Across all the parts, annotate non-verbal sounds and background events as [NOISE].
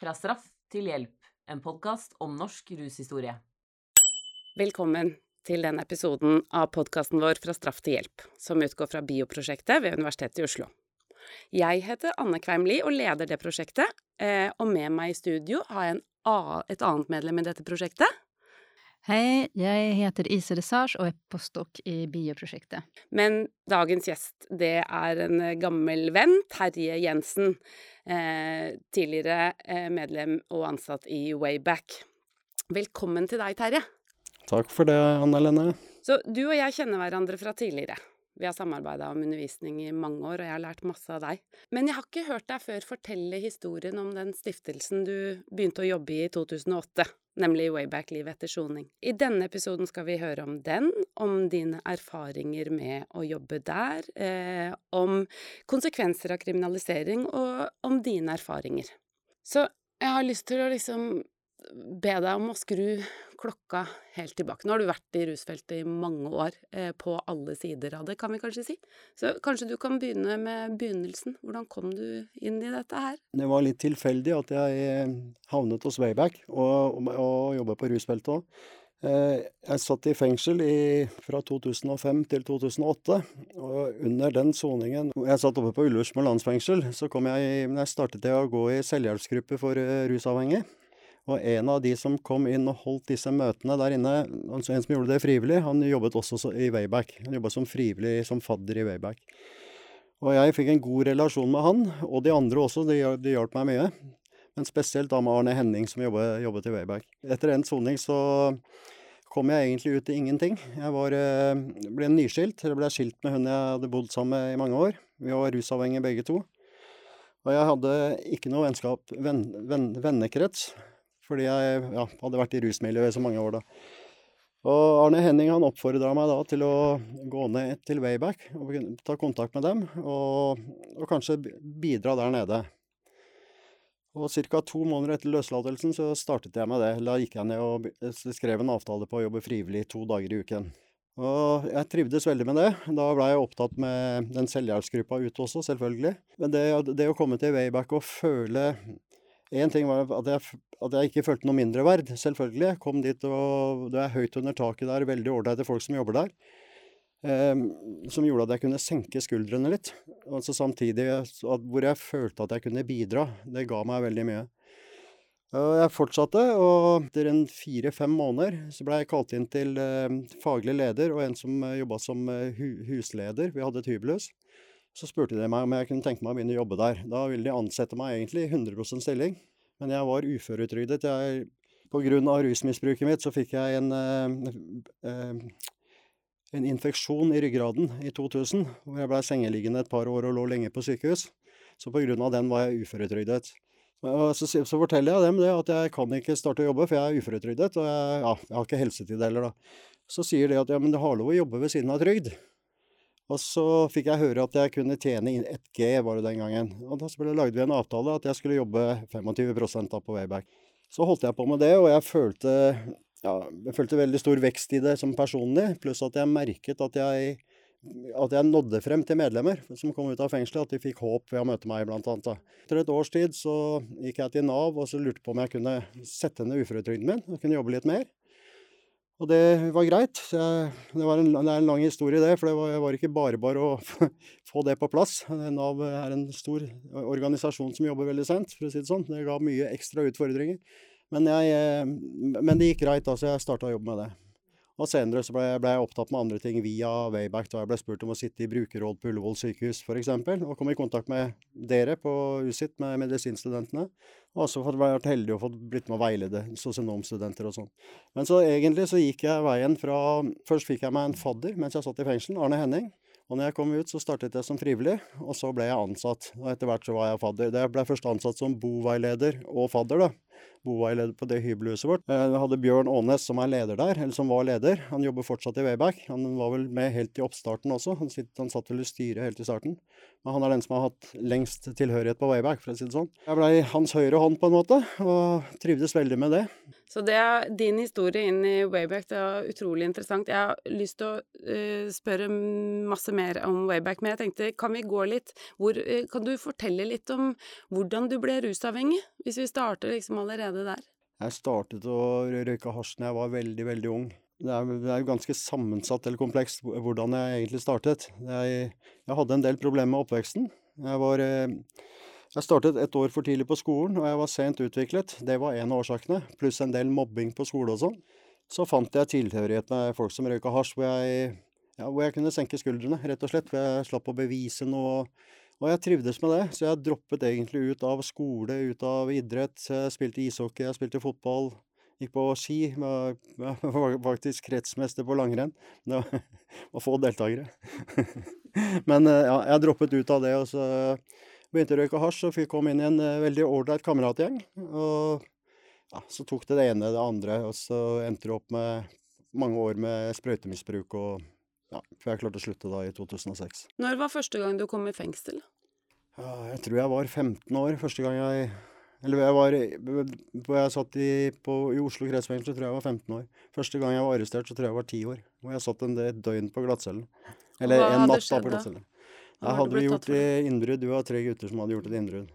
Fra straff til hjelp, en podkast om norsk rushistorie. Velkommen til den episoden av podkasten vår Fra straff til hjelp, som utgår fra Bioprosjektet ved Universitetet i Oslo. Jeg heter Anne Kveimli og leder det prosjektet, eh, og med meg i studio har jeg et annet medlem i dette prosjektet. Hei, jeg heter Ise Resage og er postdok i Bioprosjektet. Men dagens gjest, det er en gammel venn, Terje Jensen. Eh, tidligere eh, medlem og ansatt i Wayback. Velkommen til deg, Terje. Takk for det, Anne Lene. Så du og jeg kjenner hverandre fra tidligere. Vi har samarbeida om undervisning i mange år, og jeg har lært masse av deg. Men jeg har ikke hørt deg før fortelle historien om den stiftelsen du begynte å jobbe i i 2008, nemlig Wayback Liv etter soning. I denne episoden skal vi høre om den, om dine erfaringer med å jobbe der, eh, om konsekvenser av kriminalisering, og om dine erfaringer. Så jeg har lyst til å liksom be deg om å skru klokka helt tilbake. Nå har du vært i rusfeltet i mange år, eh, på alle sider av det, kan vi kanskje si. Så kanskje du kan begynne med begynnelsen. Hvordan kom du inn i dette her? Det var litt tilfeldig at jeg eh, havnet hos Wayback og, og, og på rusfeltet òg. Eh, jeg satt i fengsel i, fra 2005 til 2008, og under den soningen Jeg satt oppe på Ullersmo landsfengsel, så kom jeg, jeg startet jeg å gå i selvhjelpsgruppe for eh, rusavhengige. Og en av de som kom inn og holdt disse møtene der inne, altså en som gjorde det frivillig, han jobbet også i Wayback. Han jobba som frivillig, som fadder i Wayback. Og jeg fikk en god relasjon med han, og de andre også, de, de hjalp meg mye. Men spesielt da med Arne Henning, som jobbet, jobbet i Wayback. Etter en soning så kom jeg egentlig ut til ingenting. Jeg var, ble nyskilt, eller ble skilt med hun jeg hadde bodd sammen med i mange år. Vi var rusavhengige begge to. Og jeg hadde ikke noe vennekrets. Fordi jeg ja, hadde vært i rusmiljøet i så mange år da. Og Arne Henning han oppfordra meg da til å gå ned til Wayback og ta kontakt med dem, og, og kanskje bidra der nede. Og ca. to måneder etter løslatelsen så startet jeg med det. Da gikk jeg ned og skrev en avtale på å jobbe frivillig to dager i uken. Og jeg trivdes veldig med det. Da blei jeg opptatt med den selvhjelpsgruppa ute også, selvfølgelig. Men det, det å komme til Wayback og føle Én ting var at jeg, at jeg, ikke følte noe mindreverd, selvfølgelig. Jeg kom dit, og det er høyt under taket der, veldig ålreite folk som jobber der. Eh, som gjorde at jeg kunne senke skuldrene litt. Altså samtidig at, hvor jeg følte at jeg kunne bidra. Det ga meg veldig mye. Jeg fortsatte, og etter en fire-fem måneder så ble jeg kalt inn til eh, faglig leder og en som eh, jobba som eh, hu husleder. Vi hadde et hybelhus. Så spurte de meg om jeg kunne tenke meg å begynne å jobbe der. Da ville de ansette meg egentlig i 100% stilling, men jeg var uføretrygdet. Jeg, på grunn av rusmisbruket mitt så fikk jeg en, eh, eh, en infeksjon i ryggraden i 2000, hvor jeg blei sengeliggende et par år og lå lenge på sykehus. Så på grunn av den var jeg uføretrygdet. Så, så, forteller jeg dem det, at jeg kan ikke starte å jobbe, for jeg er uføretrygdet, og jeg, ja, jeg har ikke helsetid heller, da. Så sier de at ja, men det har lov å jobbe ved siden av trygd. Og så fikk jeg høre at jeg kunne tjene inn 1G, var det den gangen. Og da lagde vi en avtale at jeg skulle jobbe 25 da på Wayback. Så holdt jeg på med det, og jeg følte, ja, jeg følte veldig stor vekst i det som personlig. Pluss at jeg merket at jeg, at jeg nådde frem til medlemmer som kom ut av fengselet. At de fikk håp ved å møte meg, blant annet. Etter et års tid så gikk jeg til Nav og så lurte på om jeg kunne sette ned uføretrygden min og kunne jobbe litt mer. Og det var greit. Det, var en, det er en lang historie, det. For det var, var ikke bare bare å [LAUGHS] få det på plass. Nav er en stor organisasjon som jobber veldig sent, for å si det sånn. Det ga mye ekstra utfordringer. Men, jeg, eh, men det gikk greit, da, så jeg starta å jobbe med det. Og senere så ble, ble, jeg opptatt med andre ting via Wayback, da jeg ble spurt om å sitte i brukerråd på Ullevål sykehus f.eks. Og komme i kontakt med dere på USIT, med medisinstudentene. Og også fått vært heldig og fått blitt med å veilede sosionomstudenter og sånn. Men så egentlig så gikk jeg veien fra Først fikk jeg meg en fadder mens jeg satt i fengsel, Arne Henning. Og når jeg kom ut, så startet jeg som frivillig, og så ble jeg ansatt. Og etter hvert så var jeg fadder. Jeg ble først ansatt som boveileder og fadder, da. Boveileder på det hybelhuset vårt. Vi hadde Bjørn Aanes som er leder der, eller som var leder. Han jobber fortsatt i Wayback. Han var vel med helt i oppstarten også. Han, sitt, han satt vel i styret helt i starten. Men han er den som har hatt lengst tilhørighet på Wayback, for å si det sånn. Jeg blei hans høyre hånd på en måte, og trivdes veldig med det. Så det er din historie inn i Wayback, det er utrolig interessant. Jeg har lyst til å uh, spørre masse mer om Wayback, men jeg tenkte, kan vi gå litt hvor, uh, Kan du fortelle litt om hvordan du ble rusavhengig, hvis vi starter liksom allerede der? Jeg startet å røyke hasj da jeg var veldig, veldig ung. Det er, det er ganske sammensatt eller komplekst hvordan jeg egentlig startet. Jeg, jeg hadde en del problemer med oppveksten. Jeg var eh, jeg startet et år for tidlig på skolen, og jeg var sent utviklet. Det var en av årsakene, pluss en del mobbing på skole og sånn. Så fant jeg tilhørighet med folk som røyka hasj, hvor jeg, ja, hvor jeg kunne senke skuldrene, rett og slett. For jeg slapp å bevise noe. Jeg trivdes med det, så jeg droppet egentlig ut av skole, ut av idrett. Jeg spilte ishockey, jeg spilte fotball, gikk på ski. Jeg [LAUGHS] var faktisk kretsmester på langrenn. Det var [LAUGHS] få deltakere. [LAUGHS] Men eh, ja, jeg droppet ut av det, og så begynte å røyke hasj og fikk komme inn i en eh, veldig ålreit kameratgjeng. Og ja, så tok det det ene det andre, og så endte det opp med mange år med sprøytemisbruk og ja, for jeg klarte å slutte da i 2006. Når var første gang du kom i fengsel? Ja, jeg tror jeg var 15 år første gang jeg Eller jeg var jeg satt i, på, i Oslo kretsfengsel, så tror jeg jeg var 15 år. Første gang jeg var arrestert, så tror jeg jeg var 10 år. Og jeg satt en del døgn på glattcellen. Eller en natt da på glattcellen. Da hadde vi gjort innbrudd. Du var tre gutter som hadde gjort et innbrudd.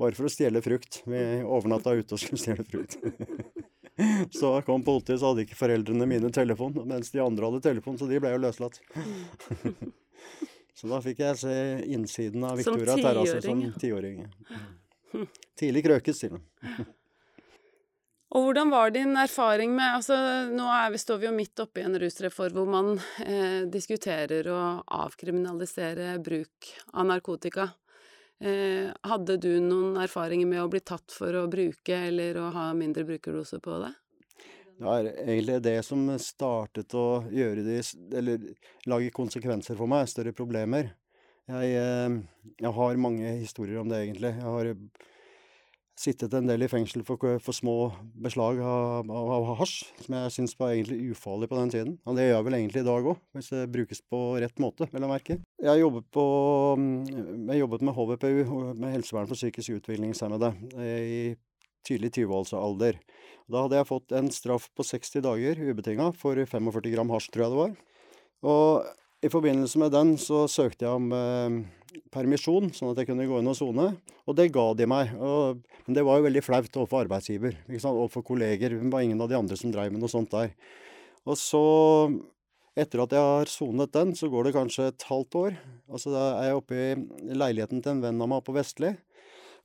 Bare for å stjele frukt. Vi overnatta ute og skulle stjele frukt. [LAUGHS] [LAUGHS] Så kom politiet, så hadde ikke foreldrene mine telefon, mens de andre hadde telefon, så de ble jo løslatt. [LAUGHS] så da fikk jeg se innsiden av Victoria Terrasse som tiåring. [LAUGHS] Tidlig krøkes, sier hun. Og hvordan var din erfaring med altså Nå vi, står vi jo midt oppe i en rusreform hvor man eh, diskuterer å avkriminalisere bruk av narkotika. Eh, hadde du noen erfaringer med å bli tatt for å bruke eller å ha mindre brukerdose på det? Det er egentlig det som startet å gjøre det Eller lage konsekvenser for meg, større problemer. Jeg, eh, jeg har mange historier om det, egentlig. Jeg har sittet en del i fengsel for, for små beslag av, av, av hasj, som jeg syns var egentlig ufarlig på den tiden. Og det gjør jeg vel egentlig i dag òg, hvis det brukes på rett måte, vel å merke. Jeg jobbet, på, mm, jeg jobbet med HVPU, med helsevern for psykisk utviklingshemmede, i tydelig 20-årsalder. Da hadde jeg fått en straff på 60 dager ubetinga for 45 gram hasj, tror jeg det var. Og i forbindelse med den så søkte jeg om eh, permisjon, sånn at jeg kunne gå inn og sone. Og det ga de meg. Og, men det var jo veldig flaut overfor arbeidsgiver. Overfor kolleger. Det var ingen av de andre som dreiv med noe sånt der. Og så, etter at jeg har sonet den, så går det kanskje et halvt år. Og så er jeg oppe i leiligheten til en venn av meg på Vestli.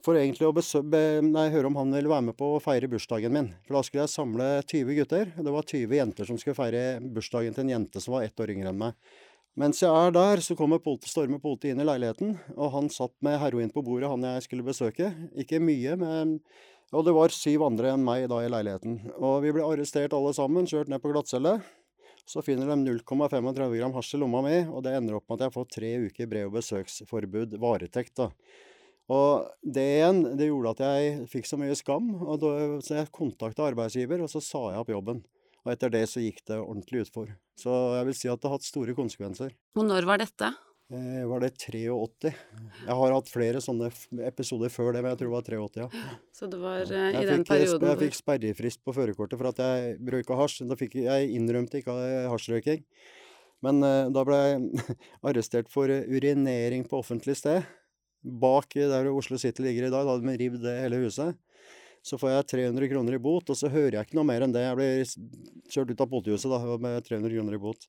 For egentlig å nei, høre om han ville være med på å feire bursdagen min. For da skulle jeg samle 20 gutter. Det var 20 jenter som skulle feire bursdagen til en jente som var ett år yngre enn meg. Mens jeg er der, så kommer politi, stormer politiet inn i leiligheten, og han satt med heroin på bordet, han jeg skulle besøke. Ikke mye, men Og det var syv andre enn meg da i leiligheten. Og vi ble arrestert alle sammen, kjørt ned på glattcelle. Så finner de 0,35 gram hasj i lomma mi, og det ender opp med at jeg får tre uker brev- og besøksforbud, varetekt, da. Og det igjen, det gjorde at jeg fikk så mye skam, og da, så jeg kontakta arbeidsgiver, og så sa jeg opp jobben. Og etter det så gikk det ordentlig utfor. Så jeg vil si at det har hatt store konsekvenser. Og når var dette? Eh, var det 83? Jeg har hatt flere sånne episoder før det, men jeg tror det var 83, ja. [GASPS] Så det var eh, i den fikk, perioden Jeg fikk sperrefrist på førerkortet for at jeg røyka hasj. Da fikk, jeg innrømte ikke hasjrøyking. Men eh, da ble jeg [LAUGHS] arrestert for urinering på offentlig sted. Bak der Oslo City ligger i dag. Da hadde de revet hele huset. Så får jeg 300 kroner i bot, og så hører jeg ikke noe mer enn det. Jeg blir kjørt ut av politihuset da, med 300 kroner i bot.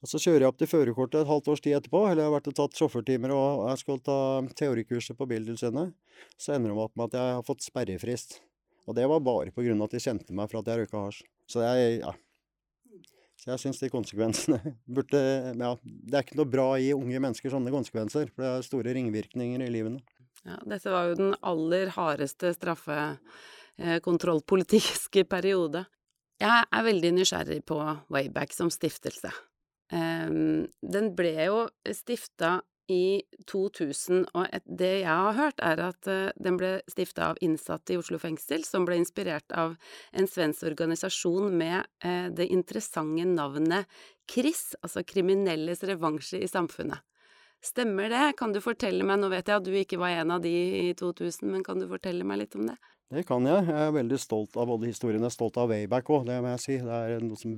Og Så kjører jeg opp til førerkortet et halvt års tid etterpå, eller jeg har vært og tatt sjåførtimer og jeg skal ta teorikurset på Biltilsynet. Så ender det opp med at jeg har fått sperrefrist. Og det var bare av at de kjente meg for at jeg røyka hasj. Så jeg, ja. Så jeg syns de konsekvensene [LAUGHS] burde Ja, det er ikke noe bra i unge mennesker sånne konsekvenser, for det er store ringvirkninger i livene. Ja, dette var jo den aller hardeste straffekontrollpolitiske [LAUGHS] periode. Jeg er veldig nysgjerrig på Wayback som stiftelse. Den ble jo stifta i 2000, og det jeg har hørt, er at uh, den ble stifta av innsatte i Oslo fengsel, som ble inspirert av en svensk organisasjon med uh, det interessante navnet KRIS, altså Kriminelles revansje i samfunnet. Stemmer det? Kan du fortelle meg, nå vet jeg at du ikke var en av de i 2000, men kan du fortelle meg litt om det? Det kan jeg. Jeg er veldig stolt av både. Jeg er stolt av Wayback òg, det må jeg si. Det er noe som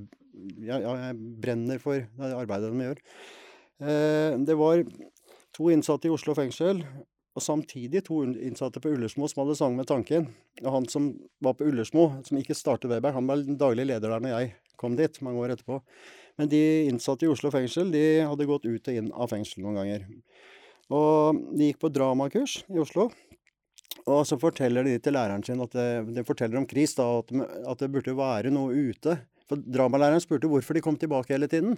jeg, jeg brenner for det arbeidet de gjør. Eh, det var to innsatte i Oslo fengsel, og samtidig to innsatte på Ullersmo som hadde sang med tanken. Og han som var på Ullersmo, som ikke startet Wayback, han var daglig leder der når jeg kom dit, mange år etterpå. Men de innsatte i Oslo fengsel, de hadde gått ut og inn av fengsel noen ganger. Og de gikk på dramakurs i Oslo. Og så forteller de til læreren sin at det, de forteller om Chris, da, at, at det burde være noe ute. For dramalæreren spurte hvorfor de kom tilbake hele tiden.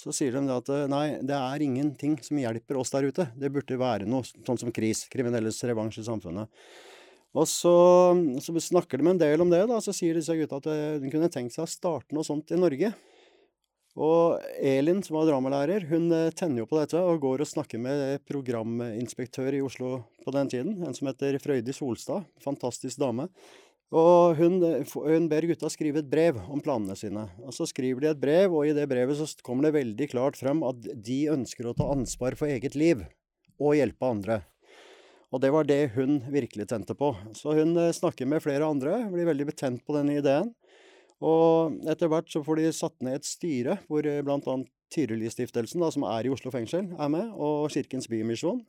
Så sier de at eh, nei, det er ingenting som hjelper oss der ute. Det burde være noe sånn som KRIS, kriminelles revansj i samfunnet. Og så, så, snakker de en del om det, da. Så sier disse gutta at eh, de kunne tenkt seg å starte noe sånt i Norge. Og Elin, som var dramalærer, hun eh, tenner jo på dette og går og snakker med programinspektør i Oslo på den tiden, en som heter Frøydis Holstad. Fantastisk dame. Og hun, hun, ber gutta skrive et brev om planene sine. Og Så skriver de et brev, og i det brevet så kommer det veldig klart frem at de ønsker å ta ansvar for eget liv og hjelpe andre. Og det var det hun virkelig tente på. Så hun eh, snakker med flere andre, blir veldig betent på denne ideen. Og etter hvert så får de satt ned et styre hvor eh, bl.a. Tyrilistiftelsen, som er i Oslo fengsel, er med, og Kirkens Bymisjon.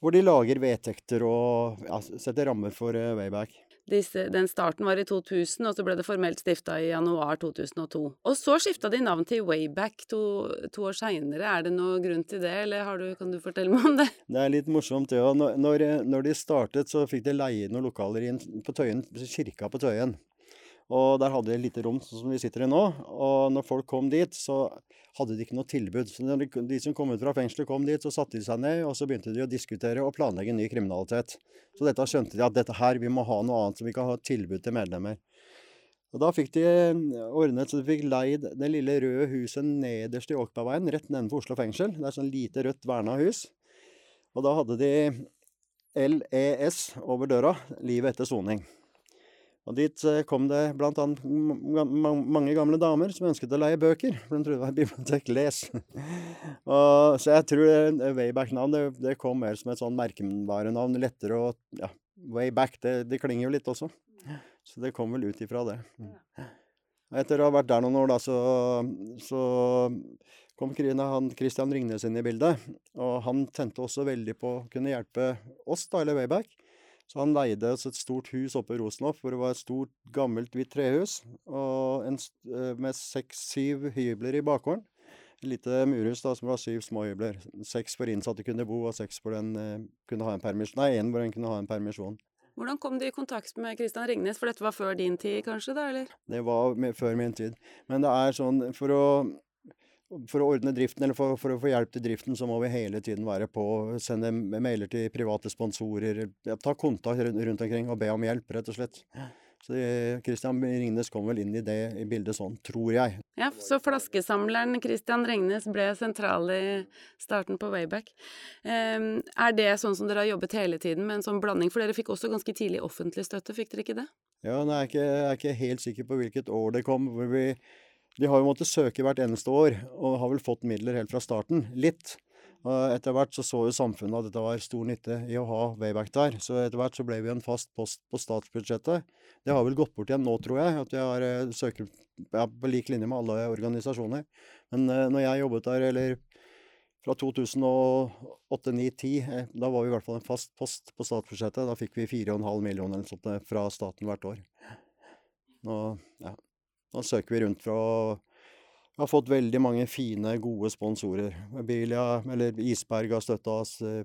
Hvor de lager vedtekter og ja, setter rammer for uh, Wayback. Disse, den starten var i 2000, og så ble det formelt stifta i januar 2002. Og så skifta de navn til Wayback to, to år seinere. Er det noen grunn til det, eller du, kan du fortelle meg om det? Det er litt morsomt, ja. Når, når de startet, så fikk de leie noen lokaler på Tøyen, kirka på Tøyen. Og der hadde de et lite rom sånn som vi sitter i nå. Og når folk kom dit, så hadde de ikke noe tilbud. Så de, som kom ut fra fengselet, kom dit, så satte de seg ned, og så begynte de å diskutere og planlegge ny kriminalitet. Så dette skjønte de at dette her, vi må ha noe annet, så vi kan ha tilbud til medlemmer. Og Da fikk de eh, ordnet så de fikk leid det lille røde huset nederst i Åkbergveien, rett nedenfor Oslo fengsel. Det er sånn lite rødt verna hus. Og da hadde de LES over døra, livet etter soning. Og dit eh, kom det annet mange gamle damer som ønsket å leie bøker, for de trodde det var bibliotek. Les! [LAUGHS] og, så jeg tror Wayback-navn det, det, kom mer som et sånn merkevarenavn. Lettere å ja, Wayback, det, det klinger jo litt også. Så det kom vel ut ifra det. Etter å ha vært der noen år, da, så, så kom han, Christian Ringnes inn i bildet. Og han tente også veldig på å kunne hjelpe oss, da, eller Wayback så han leide oss et stort hus oppe i Rosenhoff, hvor det var et stort, gammelt, hvitt trehus og en, eh, med seks-syv hybler i bakgården. Et lite murhus da, som var syv små hybler. Seks hvor innsatte kunne bo, og seks hvor den eh, kunne ha en permisjon. Nei, én hvor den kunne ha en permisjon. Hvordan kom du i kontakt med Kristian Ringnes, for dette var før din tid kanskje, da, eller? Det var med, før min tid. Men det er sånn, for å for å ordne driften, eller for, for, å få hjelp til driften, så må vi hele tiden være på, sende mailer til private sponsorer, ja, ta kontakt rundt omkring og be om hjelp, rett og slett. Så Christian Ringnes kom vel inn i det i bildet sånn, tror jeg. Ja, så flaskesamleren Christian Ringnes ble sentral i starten på Wayback. Um, er det sånn som dere har jobbet hele tiden, med en sånn blanding? For dere fikk også ganske tidlig offentlig støtte, fikk dere ikke det? Ja, nei, jeg er ikke, jeg er ikke helt sikker på hvilket år det kom. hvor vi de har jo måttet søke hvert eneste år, og har vel fått midler helt fra starten. Litt. Etter hvert så så jo samfunnet at dette var stor nytte i å ha Wayback der. Så etter hvert så ble vi en fast post på statsbudsjettet. Det har vel gått bort igjen nå, tror jeg. At har eh, søker ja, på lik linje med alle organisasjoner. Men uh, når jeg jobbet der, eller fra 2008-2010, eh, da var vi i hvert fall en fast post på statsbudsjettet. Da fikk vi 4,5 millioner eller sånt fra staten hvert år. Nå, ja. Nå søker vi rundt for å Vi har fått veldig mange fine, gode sponsorer. Bilia, eller Isberg har støtta oss. Eh,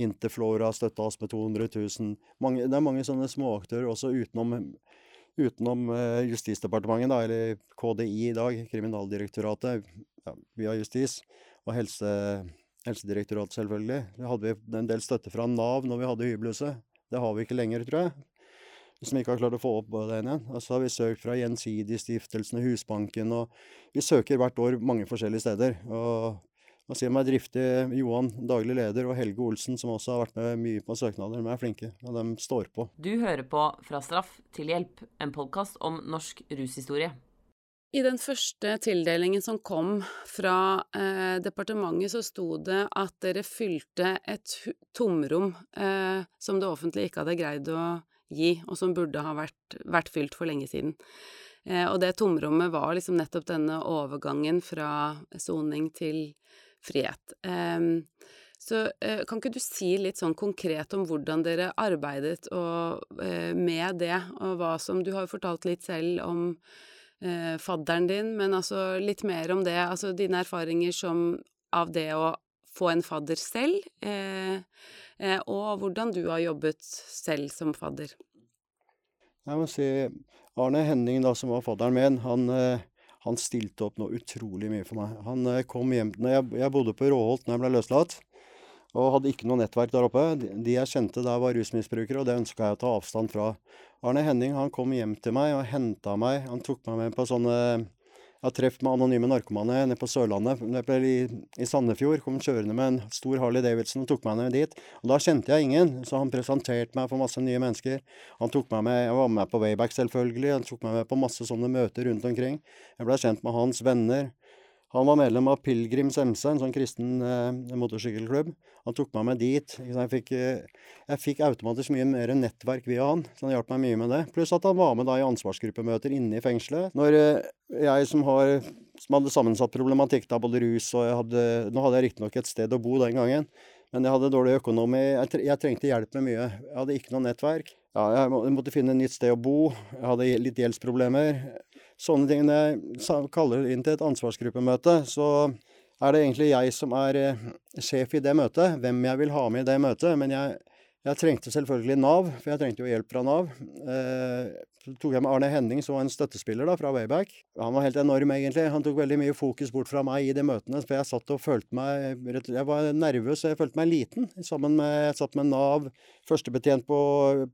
Interflora har støtta oss med 200 000. Mange, det er mange sånne småaktører også utenom, utenom uh, Justisdepartementet, da, eller KDI i dag, Kriminaldirektoratet, ja, via Justis, og helse, Helsedirektoratet, selvfølgelig. Det hadde vi en del støtte fra Nav når vi hadde hybelhuset. Det har vi ikke lenger, tror jeg som ikke har klart å få opp den igjen. Og så har vi søkt fra Gjensidigestiftelsen og Husbanken, og vi søker hvert år mange forskjellige steder. Og, Og ser meg driftig Johan, daglig leder, og Helge Olsen, som også har vært med mye på søknader. De er flinke, og de står på. Du hører på Fra straff til hjelp, en podkast om norsk rushistorie. I den første tildelingen som kom fra eh, departementet, så sto det at dere fylte et tomrom eh, som det offentlige ikke hadde greid å gi, og som burde ha vært, vært fylt for lenge siden. Eh, og det tomrommet var liksom nettopp denne overgangen fra soning til frihet. Eh, så eh, kan ikke du si litt sånn konkret om hvordan dere arbeidet og, uh, med det, og hva som Du har jo fortalt litt selv om uh, fadderen din, men altså litt mer om det, altså dine erfaringer som av det å få en fadder selv, og hvordan du har jobbet selv som fadder. Jeg må si Arne Henning, da, som var fadderen min, han han stilte opp noe utrolig mye for meg. Han eh, kom hjem jeg, jeg bodde på Råholt når jeg ble løslatt, og hadde ikke noe nettverk der oppe. De jeg kjente der, var rusmisbrukere, og det ønska jeg å ta avstand fra. Arne Henning han kom hjem til meg og henta meg. Han tok meg med på sånne jeg har truffet med anonyme narkomane nede på Sørlandet. I, I Sandefjord kom kjørende med en stor Harley Davidson og tok meg ned dit. Og Da kjente jeg ingen, så han presenterte meg for masse nye mennesker. Han tok meg med, Jeg var med på Wayback, selvfølgelig. Han tok meg med på masse sånne møter rundt omkring. Jeg ble kjent med hans venner. Han var medlem av Pilegrims MC, en sånn kristen eh, motorsykkelklubb. Han tok meg med dit. Jeg fikk, eh, jeg fikk, automatisk mye mer nettverk via han, så han hjalp meg mye med det. Pluss at han var med da i ansvarsgruppemøter inne i fengselet. Når eh, jeg som, har, som hadde sammensatt problematikk, da, både rus og jeg hadde, Nå hadde jeg riktignok et sted å bo den gangen, men jeg hadde dårlig økonomi. Jeg, trengte hjelp med mye. Jeg hadde ikke noe nettverk. Ja, jeg måtte finne et nytt sted å bo. Jeg hadde litt gjeldsproblemer sånne ting. Når jeg kaller inn til et ansvarsgruppemøte, så er det egentlig jeg som er eh, sjef i det møtet, hvem jeg vil ha med i det møtet. Men jeg, jeg trengte selvfølgelig Nav, for jeg trengte jo hjelp fra Nav. Eh, så tok jeg med Arne Henning, som var en støttespiller da, fra Wayback. Han var helt enorm, egentlig. Han tok veldig mye fokus bort fra meg i de møtene. For jeg satt og følte meg Jeg var nervøs, jeg følte meg liten. Sammen med, jeg satt med Nav, førstebetjent på,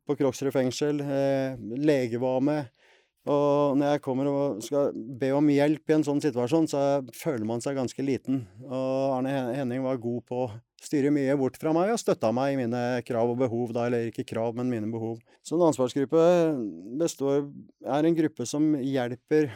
på Kroksrud fengsel, eh, lege var med. Og når jeg kommer og skal be om hjelp i en sånn situasjon, så føler man seg ganske liten. Og Arne Henning var god på å styre mye bort fra meg og støtta meg i mine krav og behov, da, eller ikke krav, men mine behov. Så en ansvarsgruppe består, er en gruppe som hjelper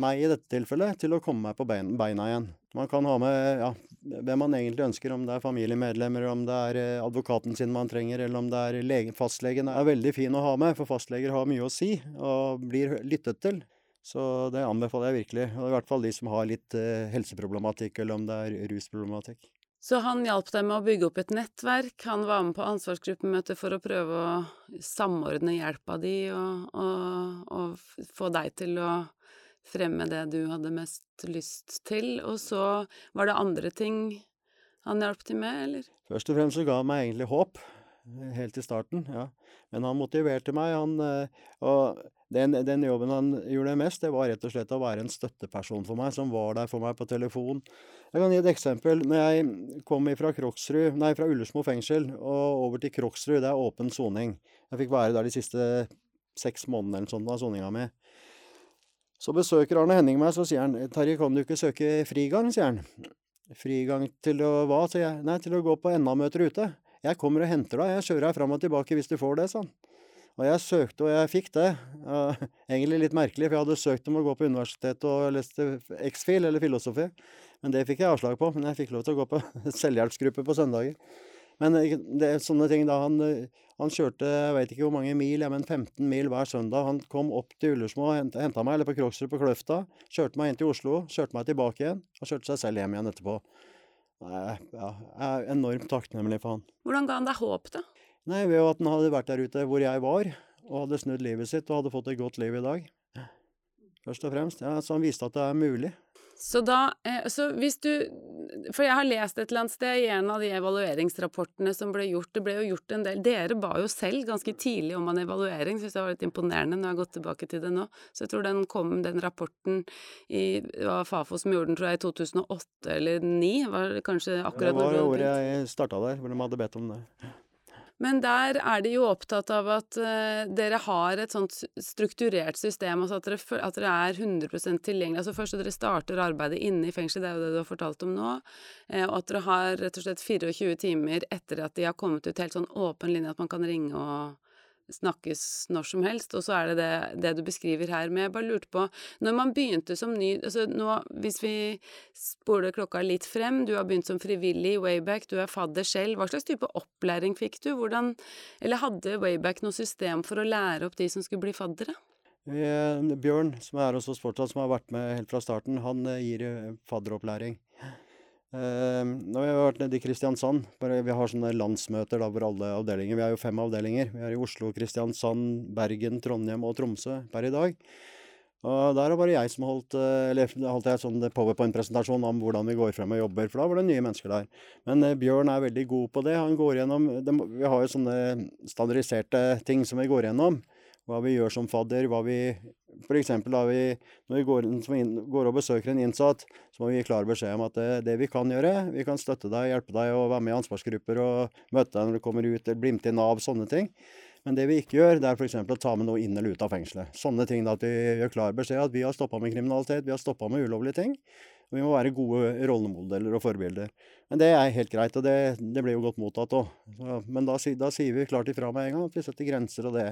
meg i dette tilfellet til å komme meg på beina igjen. Man kan ha med ja, hvem man egentlig ønsker, om det er familiemedlemmer, om det er eh, advokaten sin man trenger, eller om det er lege, fastlegen. er veldig fin å ha med, for fastleger har mye å si og blir lyttet til. Så det anbefaler jeg virkelig. Og I hvert fall de som har litt uh, helseproblematikk, eller om det er rusproblematikk. Så han hjalp deg med å bygge opp et nettverk, han var med på ansvarsgruppemøtet for å prøve å samordne hjelpa di og, og, og få deg til å fremme det du hadde mest lyst til, og så var det andre ting han hjalp til med, eller? Først og fremst så ga han meg egentlig håp, helt i starten, ja. Men han motiverte meg, han eh, Og den, den, jobben han gjorde mest, det var rett og slett å være en støtteperson for meg, som var der for meg på telefon. Jeg kan gi et eksempel. Når jeg kom fra nei, fra Ullersmo fengsel og over til Kroksrud, det er åpen soning. Jeg fikk være der de siste seks månedene eller sånn av soninga mi. Så besøker Arne Henning meg, så sier han 'Terje, kan du ikke søke frigang', sier han. Frigang til å hva, sier jeg. Nei, til å gå på NA-møter ute. Jeg kommer og henter deg, jeg kjører deg fram og tilbake hvis du får det, sa han. Og jeg søkte, og jeg fikk det. Uh, egentlig litt merkelig, for jeg hadde søkt om å gå på universitetet og leste X-fil, eller filosofi. Men det fikk jeg avslag på. Men jeg fikk lov til å gå på [LAUGHS] selvhjelpsgruppe på søndager. Men eh, det er sånne ting da han, eh, han kjørte jeg vet ikke hvor mange mil, ja, men 15 mil hver søndag. Han kom opp til Ullersmo og henta meg, eller på Kroksrud på Kløfta. Kjørte meg inn til Oslo, kjørte meg tilbake igjen, og kjørte seg selv hjem igjen etterpå. Nei, ja, jeg er enormt takknemlig for han. Hvordan ga han deg håp, da? Nei, Ved at han hadde vært der ute hvor jeg var, og hadde snudd livet sitt og hadde fått et godt liv i dag. Først og fremst. Ja, så han viste at det er mulig. Så da eh, Så hvis du For jeg har lest et eller annet sted i en av de evalueringsrapportene som ble gjort Det ble jo gjort en del Dere ba jo selv ganske tidlig om en evaluering, syns jeg var litt imponerende når jeg har gått tilbake til det nå. Så jeg tror den kom, den rapporten i Det var Fafo som gjorde den, tror jeg, i 2008 eller 2009? Var det kanskje akkurat Det var året jeg starta der, hvor de hadde bedt om det. Men der er de jo opptatt av at uh, dere har et sånt strukturert system, altså at dere, at dere er 100 tilgjengelig. Altså først at dere starter arbeidet inne i fengselet, det er jo det du har fortalt om nå, uh, og at dere har rett og slett 24 timer etter at de har kommet ut, helt sånn åpen linje, at man kan ringe og snakkes når som helst, og så er det, det det, du beskriver her. Men jeg bare lurte på, når man begynte som ny altså nå, Hvis vi spoler klokka litt frem, du har begynt som frivillig i Wayback, du er fadder selv. Hva slags type opplæring fikk du? Hvordan Eller hadde Wayback noe system for å lære opp de som skulle bli faddere? Bjørn, som er hos oss fortsatt, som har vært med helt fra starten, han eh, gir eh, fadderopplæring. Uh, vi har vært nede i Kristiansand. Vi har sånne landsmøter da for alle avdelinger. Vi har jo fem avdelinger. Vi er i Oslo, Kristiansand, Bergen, Trondheim og Tromsø per i dag. Og der er bare jeg som holdt eh, eller holdt jeg sånn powerpoint-presentasjon om hvordan vi går frem og jobber, for da var det nye mennesker der. Men uh, Bjørn er veldig god på det. Han går gjennom det, Vi har jo sånne standardiserte ting som vi går gjennom. Hva vi gjør som fadder, hva vi F.eks. når vi går, inn, går, og besøker en innsatt, så må vi gi klar beskjed om at det, det, vi kan gjøre, vi kan støtte deg, hjelpe deg og være med i ansvarsgrupper og møte deg når du kommer ut, eller bli med til Nav, sånne ting. Men det vi ikke gjør, det er f.eks. å ta med noe inn eller ut av fengselet. Sånne ting da at vi gjør klar beskjed at vi har stoppa med kriminalitet, vi har stoppa med ulovlige ting. Og vi må være gode rollemodeller og forbilder. Men det er helt greit, og det, det blir jo godt mottatt òg. Men da, da, sier vi klart ifra med en gang at vi setter grenser, og det,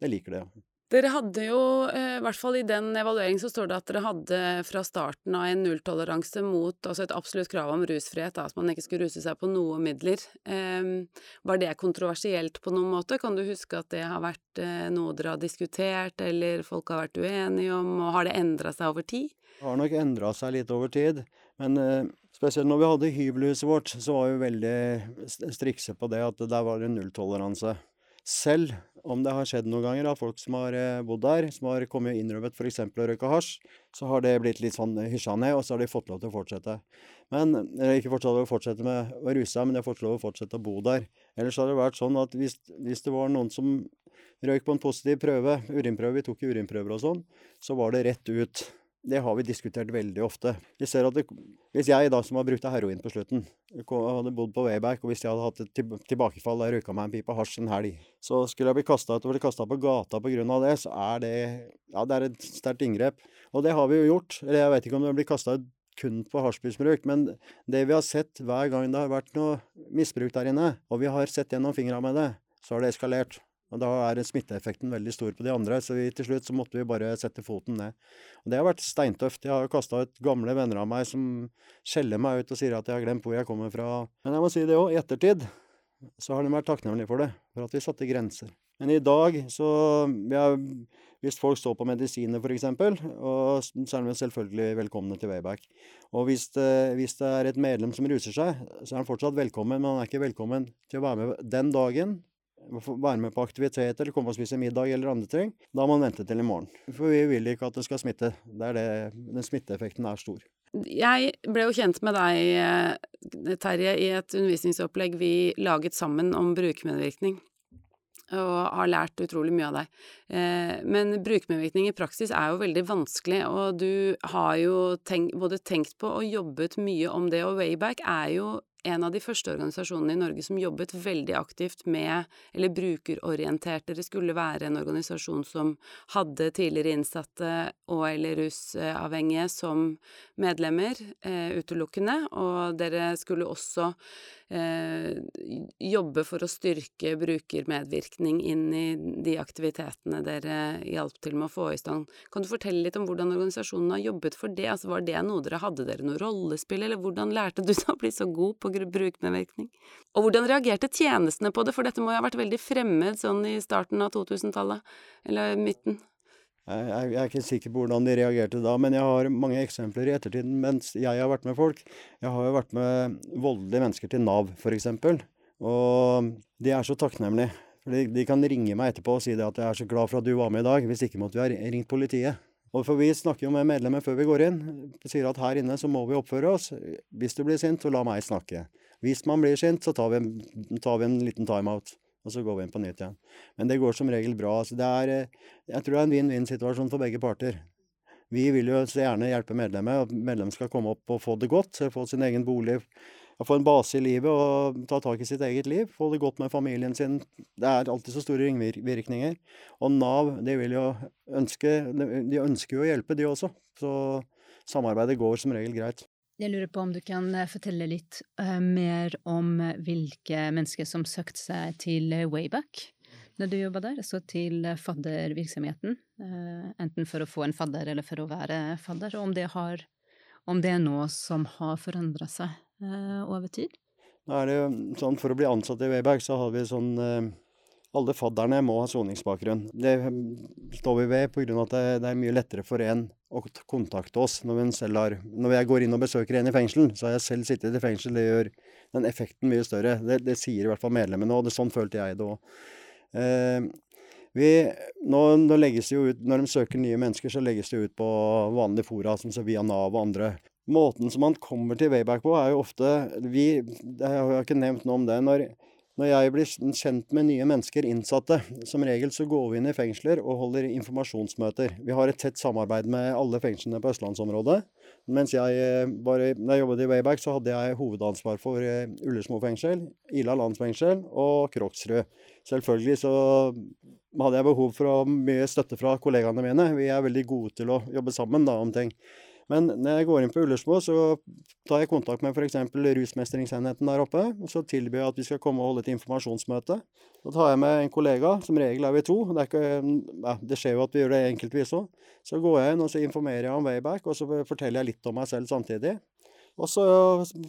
det liker det. Dere hadde jo, eh, i hvert fall i den evalueringen så står det at dere hadde fra starten av en nulltoleranse mot altså et absolutt krav om rusfrihet, at man ikke skulle ruse seg på noe midler. Um, var det kontroversielt på noen måte? Kan du huske at det har vært uh, noe dere har diskutert, eller folk har vært uenige om, og har det endra seg over tid? Det har nok endra seg litt over tid, men uh, spesielt når vi hadde hybelhuset vårt, så var vi veldig strikse på det at der var det nulltoleranse. Selv om det har skjedd noen ganger at folk som har eh, bodd der, som har kommet og innrømmet f.eks. å røyke hasj, så har det blitt litt sånn hysja ned, og så har de fått lov til å fortsette. Men, eller ikke til å fortsette med å ruse seg, men de har fått lov til å fortsette å bo der. Ellers har det vært sånn at hvis, hvis det var noen som røyk på en positiv prøve, urinprøve, vi tok urinprøver og sånn, så var det rett ut. Det har vi diskutert veldig ofte. Jeg ser at det, Hvis jeg da, som har brukt heroin på slutten, hadde bodd på Wayback, og hvis jeg hadde hatt et tilbakefall jeg røyka meg en pipe hasj en helg, så skulle jeg bli kasta ut og bli kasta på gata pga. det, så er det ja, det er et sterkt inngrep. Og det har vi jo gjort. Eller jeg vet ikke om det blir kasta ut kun på hasjmisbruk, men det vi har sett hver gang det har vært noe misbruk der inne, og vi har sett gjennom fingra med det, så har det eskalert. Og Da er smitteeffekten veldig stor på de andre, så vi, til slutt så måtte vi bare sette foten ned. Og Det har vært steintøft. Jeg har kasta ut gamle venner av meg som skjeller meg ut og sier at jeg har glemt hvor jeg kommer fra. Men jeg må si det òg, i ettertid så har de vært takknemlige for det, for at vi satte grenser. Men i dag så ja, Hvis folk står på medisiner f.eks., så er de selvfølgelig velkomne til Wayback. Og hvis det, hvis det er et medlem som ruser seg, så er han fortsatt velkommen, men han er ikke velkommen til å være med den dagen være med på aktivitet eller komme og spise middag eller andre ting, da må man vente til i morgen. For vi vil ikke at det skal smitte. Det er det, den smitteeffekten er stor. Jeg ble jo kjent med deg, eh, Terje, i et undervisningsopplegg vi laget sammen om brukermedvirkning og har lært utrolig mye av deg. Eh, men brukermedvirkning i praksis er jo veldig vanskelig, og du har jo tenkt, både tenkt på og jobbet mye om det, og Wayback er jo en av de første organisasjonene i Norge som jobbet veldig aktivt med, eller brukerorientert. det skulle være en organisasjon som hadde tidligere innsatte og eller rusavhengige som medlemmer, eh, utelukkende, og dere skulle også eh, jobbe for å styrke brukermedvirkning inn i de aktivitetene dere hjalp til med å få i stand. Kan du fortelle litt om hvordan organisasjonen har jobbet for det? Altså, var det noe dere hadde dere noe rollespill, eller hvordan lærte du deg å bli så god på brukermedvirkning? Og hvordan reagerte tjenestene på det, for dette må jo ha vært veldig fremmed sånn i starten av 2000-tallet, eller midten? Jeg, er ikke sikker på hvordan de reagerte da, men jeg har mange eksempler i ettertiden mens jeg har vært med folk. Jeg har jo vært med voldelige mennesker til Nav, f.eks. Og de er så takknemlige. De, kan ringe meg etterpå og si at jeg er så glad for at du var med i dag. Hvis ikke måtte vi ha ringt politiet. Og for vi snakker jo med medlemmer før vi går inn. Sier at her inne så må vi oppføre oss. Hvis du blir sint, så la meg snakke. Hvis man blir sint, så tar vi, tar vi en liten timeout og så går vi inn på nytt igjen. Men det går som regel bra. Altså det er, eh, jeg tror det er en vinn-vinn-situasjon for begge parter. Vi vil jo så gjerne hjelpe medlemmet, medlemmet skal komme opp og få det godt, få sin egen bolig, få en base i livet og ta tak i sitt eget liv. Få det godt med familien sin. Det er alltid så store ringvirkninger. Og Nav de vil jo ønske, de ønsker jo å hjelpe, de også. Så samarbeidet går som regel greit. Jeg lurer på om du kan eh, fortelle litt uh, mer om hvilke mennesker som søkte seg til Wayback når du jobba der, altså til faddervirksomheten. Uh, enten for å få en fadder eller for å være fadder. Og om det, har, om det er noe som har forandra seg over tid? Nå er det jo sånn, For å bli ansatt i Wayback, så har vi sånn alle fadderne må ha soningsbakgrunn. Det står vi ved pga. at det, er mye lettere for en å kontakte oss når, har, når jeg går inn og besøker en i fengsel. Så har jeg selv sittet i fengsel. Det gjør den effekten mye større. Det, det sier i hvert fall medlemmene, og det, sånn følte jeg det òg. Vi, nå, nå, ut, Når de søker nye mennesker, så legges det ut på vanlige fora, som via Nav og andre. Måten som man kommer til Wayback på, er jo ofte vi, Jeg har ikke nevnt noe om det. når når jeg blir kjent med nye mennesker, innsatte, som regel så går vi inn i fengsler og holder informasjonsmøter. Vi har et tett samarbeid med alle fengslene på østlandsområdet. Mens jeg bare, når jeg jobbet i Wayback, så hadde jeg hovedansvar for Ullesmo Ullersmo fengsel, Ila landsfengsel og Kroksrud. Selvfølgelig så hadde jeg behov for mye støtte fra kollegaene mine. Vi er veldig gode til å jobbe sammen da, om ting. Men når jeg går inn på Ullersmo, så tar jeg kontakt med f.eks. rusmestringsenheten der oppe. og Så tilbyr jeg at vi skal komme og holde et informasjonsmøte. Da tar jeg med en kollega, som regel er vi to. Det, er ikke, ja, det skjer jo at vi gjør det enkeltvis òg. Så går jeg inn og så informerer jeg om Wayback, og så forteller jeg litt om meg selv samtidig. Og så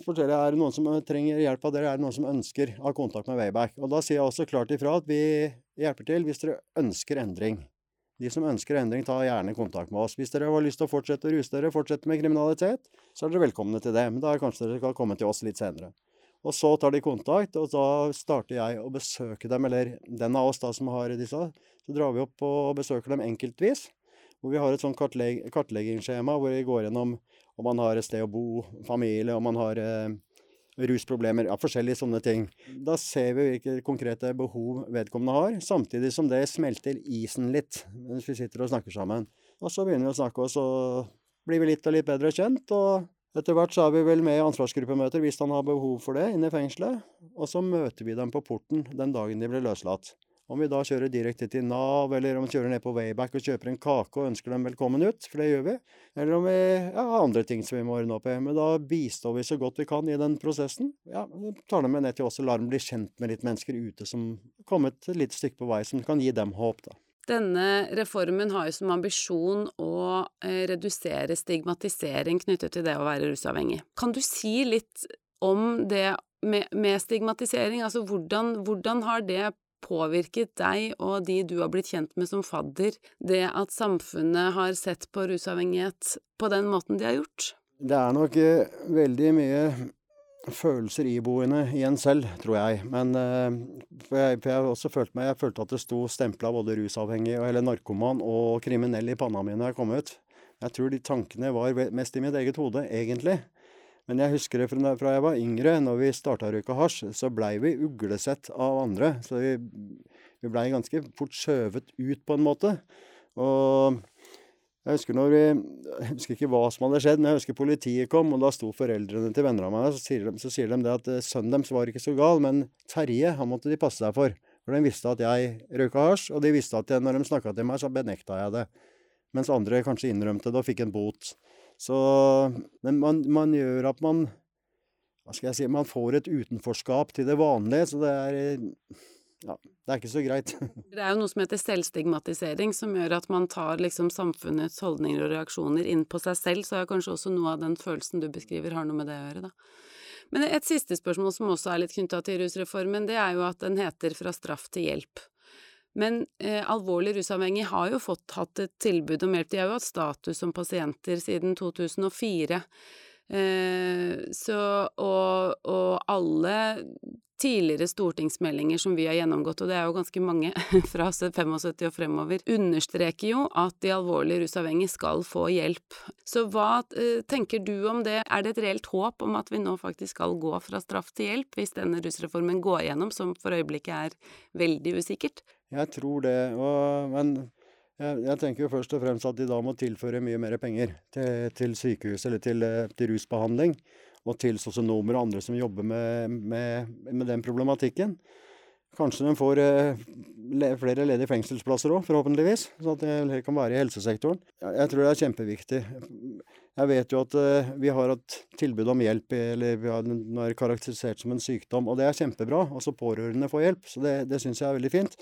forteller jeg er det noen som trenger hjelp av dere, er det noen som ønsker å ha kontakt med Wayback. Og da sier jeg også klart ifra at vi hjelper til hvis dere ønsker endring. De som ønsker endring, ta gjerne kontakt med oss. Hvis dere har lyst til å fortsette å ruse dere, fortsette med kriminalitet, så er dere velkomne til det. Men da kanskje dere skal komme til oss litt senere. Og så tar de kontakt, og da starter jeg å besøke dem, eller den av oss da som har disse. Så drar vi opp og besøker dem enkeltvis. Hvor vi har et sånn kartlegg kartleggingsskjema hvor vi går gjennom om man har et sted å bo, familie, om man har eh, rusproblemer, ja, forskjellige sånne ting. Da ser vi hvilke konkrete behov vedkommende har, samtidig som det smelter isen litt mens vi sitter og snakker sammen. Og så begynner vi å snakke, og så blir vi litt og litt bedre kjent. og etter hvert så er vi vel med i ansvarsgruppemøter hvis han har behov for det inne i fengselet. Og så møter vi dem på porten den dagen de blir løslatt. Om vi da kjører direkte til Nav, eller om vi kjører ned på Wayback og kjøper en kake og ønsker dem velkommen ut, for det gjør vi, eller om vi ja, har andre ting som vi må ordne opp i. Men da bistår vi så godt vi kan i den prosessen. Ja, tar dem med ned til oss og lar dem bli kjent med litt mennesker ute som kommet et lite stykke på vei, som kan gi dem håp, da. Denne reformen har jo som ambisjon å eh, redusere stigmatisering knyttet til det å være rusavhengig. Kan du si litt om det med, med stigmatisering? Altså hvordan, hvordan har det påvirket deg og de du har blitt kjent med som fadder, det at samfunnet har sett på rusavhengighet på den måten de har gjort? Det er nok eh, veldig mye følelser iboende i en selv, tror jeg. Men eh, for jeg, for jeg også følt meg Jeg følte at det sto stempla både rusavhengig eller narkoman og kriminell i panna mi når jeg kom ut. Jeg tror de tankene var mest i mitt eget hode, egentlig. Men jeg husker det fra, jeg var yngre, når vi starta å røyke hasj, så blei vi uglesett av andre. Så vi, vi blei ganske fort skjøvet ut, på en måte. Og jeg husker når vi, jeg husker ikke hva som hadde skjedd, men jeg husker politiet kom, og da sto foreldrene til venner av meg der, så sier de, så sier de det at eh, sønnen deres var ikke så gal, men Terje, han måtte de passe seg for. For de visste at jeg røyka hasj, og de visste at jeg, når de snakka til meg, så benekta jeg det. Mens andre kanskje innrømte det og fikk en bot. Så Men man, man gjør at man Hva skal jeg si Man får et utenforskap til det vanlige, så det er ja, det er ikke så greit. [LAUGHS] Det er jo noe som heter selvstigmatisering, som gjør at man tar liksom samfunnets holdninger og reaksjoner inn på seg selv, så er kanskje også noe av den følelsen du beskriver, har noe med det å gjøre, da. Men et siste spørsmål som også er litt knytta til rusreformen, det er jo at den heter Fra straff til hjelp. Men eh, alvorlig rusavhengig har jo fått hatt et tilbud om hjelp. De har jo hatt status som pasienter siden 2004. Eh, så, og, og, alle tidligere stortingsmeldinger som vi har gjennomgått, og det er jo ganske mange [LAUGHS] fra 75 og fremover, understreker jo at de alvorlig rusavhengige skal få hjelp. Så hva eh, tenker du om det? Er det et reelt håp om at vi nå faktisk skal gå fra straff til hjelp, hvis denne rusreformen går gjennom, som for øyeblikket er veldig usikkert? Jeg tror det. Og, men jeg, jeg, tenker jo først og fremst at de da må tilføre mye mer penger til, til sykehus eller til, til, rusbehandling. og til sosionomer og andre som jobber med, med, med den problematikken. Kanskje de får eh, le, flere ledige fengselsplasser òg, forhåpentligvis. Så at det kan være i helsesektoren. Jeg, tror det er kjempeviktig. Jeg vet jo at eh, vi har et tilbud om hjelp, eller vi har, den er karakterisert som en sykdom, og det er kjempebra. Også pårørende får hjelp, så det, det syns jeg er veldig fint.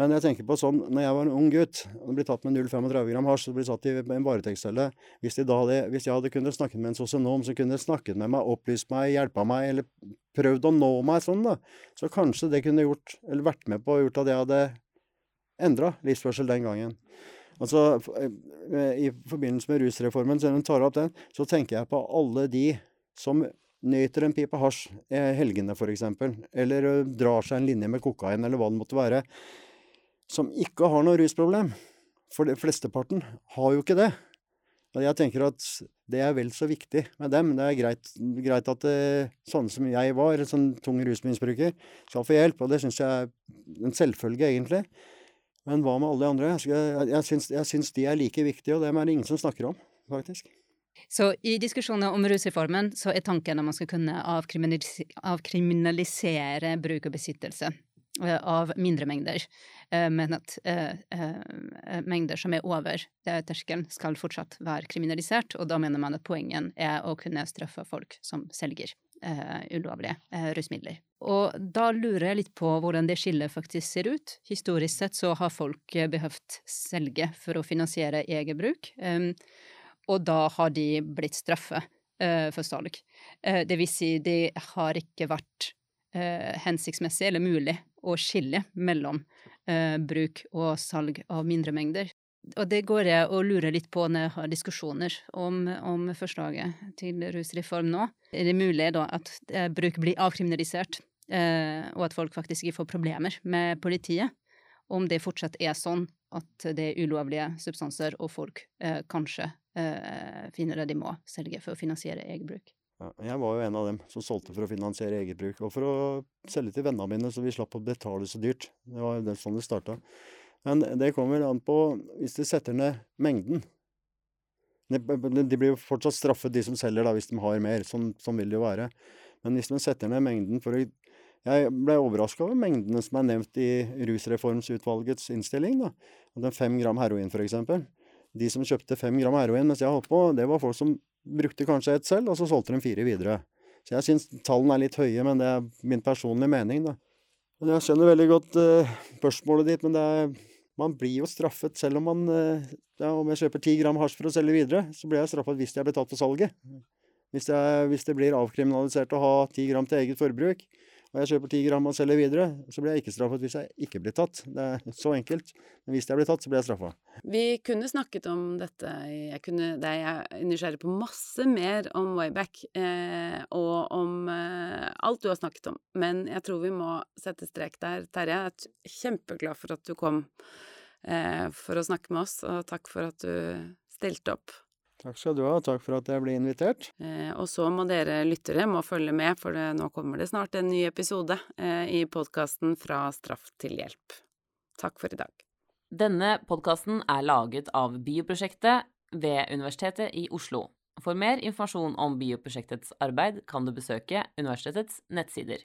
Men jeg tenker på sånn, når jeg var en ung gutt og ble tatt med 0,35 gram hasj og ble satt i en varetektscelle Hvis, hvis jeg hadde kunnet snakket med en sosionom som kunne snakket med meg, opplyst meg, hjelpa meg, eller prøvd å nå meg sånn, da, så kanskje det kunne gjort, eller vært med på å gjort at jeg hadde endra livsførsel den gangen. Altså, I forbindelse med rusreformen, selv om tar opp den, så tenker jeg på alle de som nyter en pipe hasj helgene, f.eks., eller drar seg en linje med kokain, eller hva det måtte være som ikke har noe rusproblem. For det, flesteparten har jo ikke det. Og jeg tenker at det er vel så viktig med dem. Det er greit, greit at eh, sånne som jeg var, sånn tung rusmisbruker, skal få hjelp. Og det syns jeg er en selvfølge, egentlig. Men hva med alle de andre? Jeg, jeg, syns, de er like viktige, og dem er det ingen som snakker om, faktisk. Så i diskusjoner om rusreformen så er tanken at man skal kunne avkriminalisere, bruk og besittelse. Eh, av mindre mengder, men at eh, mengder som er over terskelen, skal fortsatt være kriminalisert. Og da mener man at poenget er å kunne straffe folk som selger ulovlige rusmidler. Og da lurer jeg litt på hvordan det skillet faktisk ser ut. Historisk sett så har folk behøvd selge for å finansiere eget bruk, og da har de blitt straffet for salg. Det vil si, det har ikke vært hensiktsmessig eller mulig å skille mellom eh, bruk og salg av mindre mengder. Og det går jeg og lurer litt på når jeg har diskusjoner om, om forslaget til rusreform nå. Er det mulig da at eh, bruk blir avkriminalisert, eh, og at folk faktisk ikke får problemer med politiet? Om det fortsatt er sånn at det er ulovlige substanser, og folk eh, kanskje eh, finner det de må selge for å finansiere eget bruk? Jeg var jo en av dem som solgte for å finansiere eget bruk, og for å selge til vennene mine, så vi slapp å betale så dyrt. Det var jo sånn det starta. Men det kommer an på hvis de setter ned mengden. De blir jo fortsatt straffet, de som selger, da, hvis de har mer. Sånn, sånn vil det jo være. Men hvis de setter ned mengden for å Jeg ble overraska over mengdene som er nevnt i Rusreformsutvalgets innstilling. da. Den fem gram heroin, eksempel. De som kjøpte fem gram heroin mens jeg holdt på, det var folk som brukte kanskje ett selv, og så solgte de fire videre. Så jeg syns tallene er litt høye, men det er min personlige mening, da. Jeg skjønner veldig godt uh, spørsmålet ditt, men det er, man blir jo straffet selv om man uh, ja, Om jeg kjøper ti gram hasj for å selge videre, så blir jeg straffet hvis jeg blir tatt på salget. Hvis, jeg, hvis det blir avkriminalisert å ha ti gram til eget forbruk, og jeg kjøper ti gram og selger videre, så blir jeg ikke straffet hvis jeg ikke blir tatt. Det er så enkelt. Men hvis jeg blir tatt, så blir jeg straffa. Vi kunne snakket om dette Jeg, kunne, det er nysgjerrig på masse mer om Wayback eh, og om eh, alt du har snakket om. Men jeg tror vi må sette strek der. Terje, jeg er kjempeglad for at du kom eh, for å snakke med oss, og takk for at du stilte opp. Takk skal du ha, og takk for at jeg ble invitert. Eh, og så må dere lyttere må følge med, for det, nå kommer det snart en ny episode eh, i podkasten Fra straff til hjelp. Takk for i dag. Denne podkasten er laget av Bioprosjektet ved Universitetet i Oslo. For mer informasjon om bioprosjektets arbeid kan du besøke universitetets nettsider.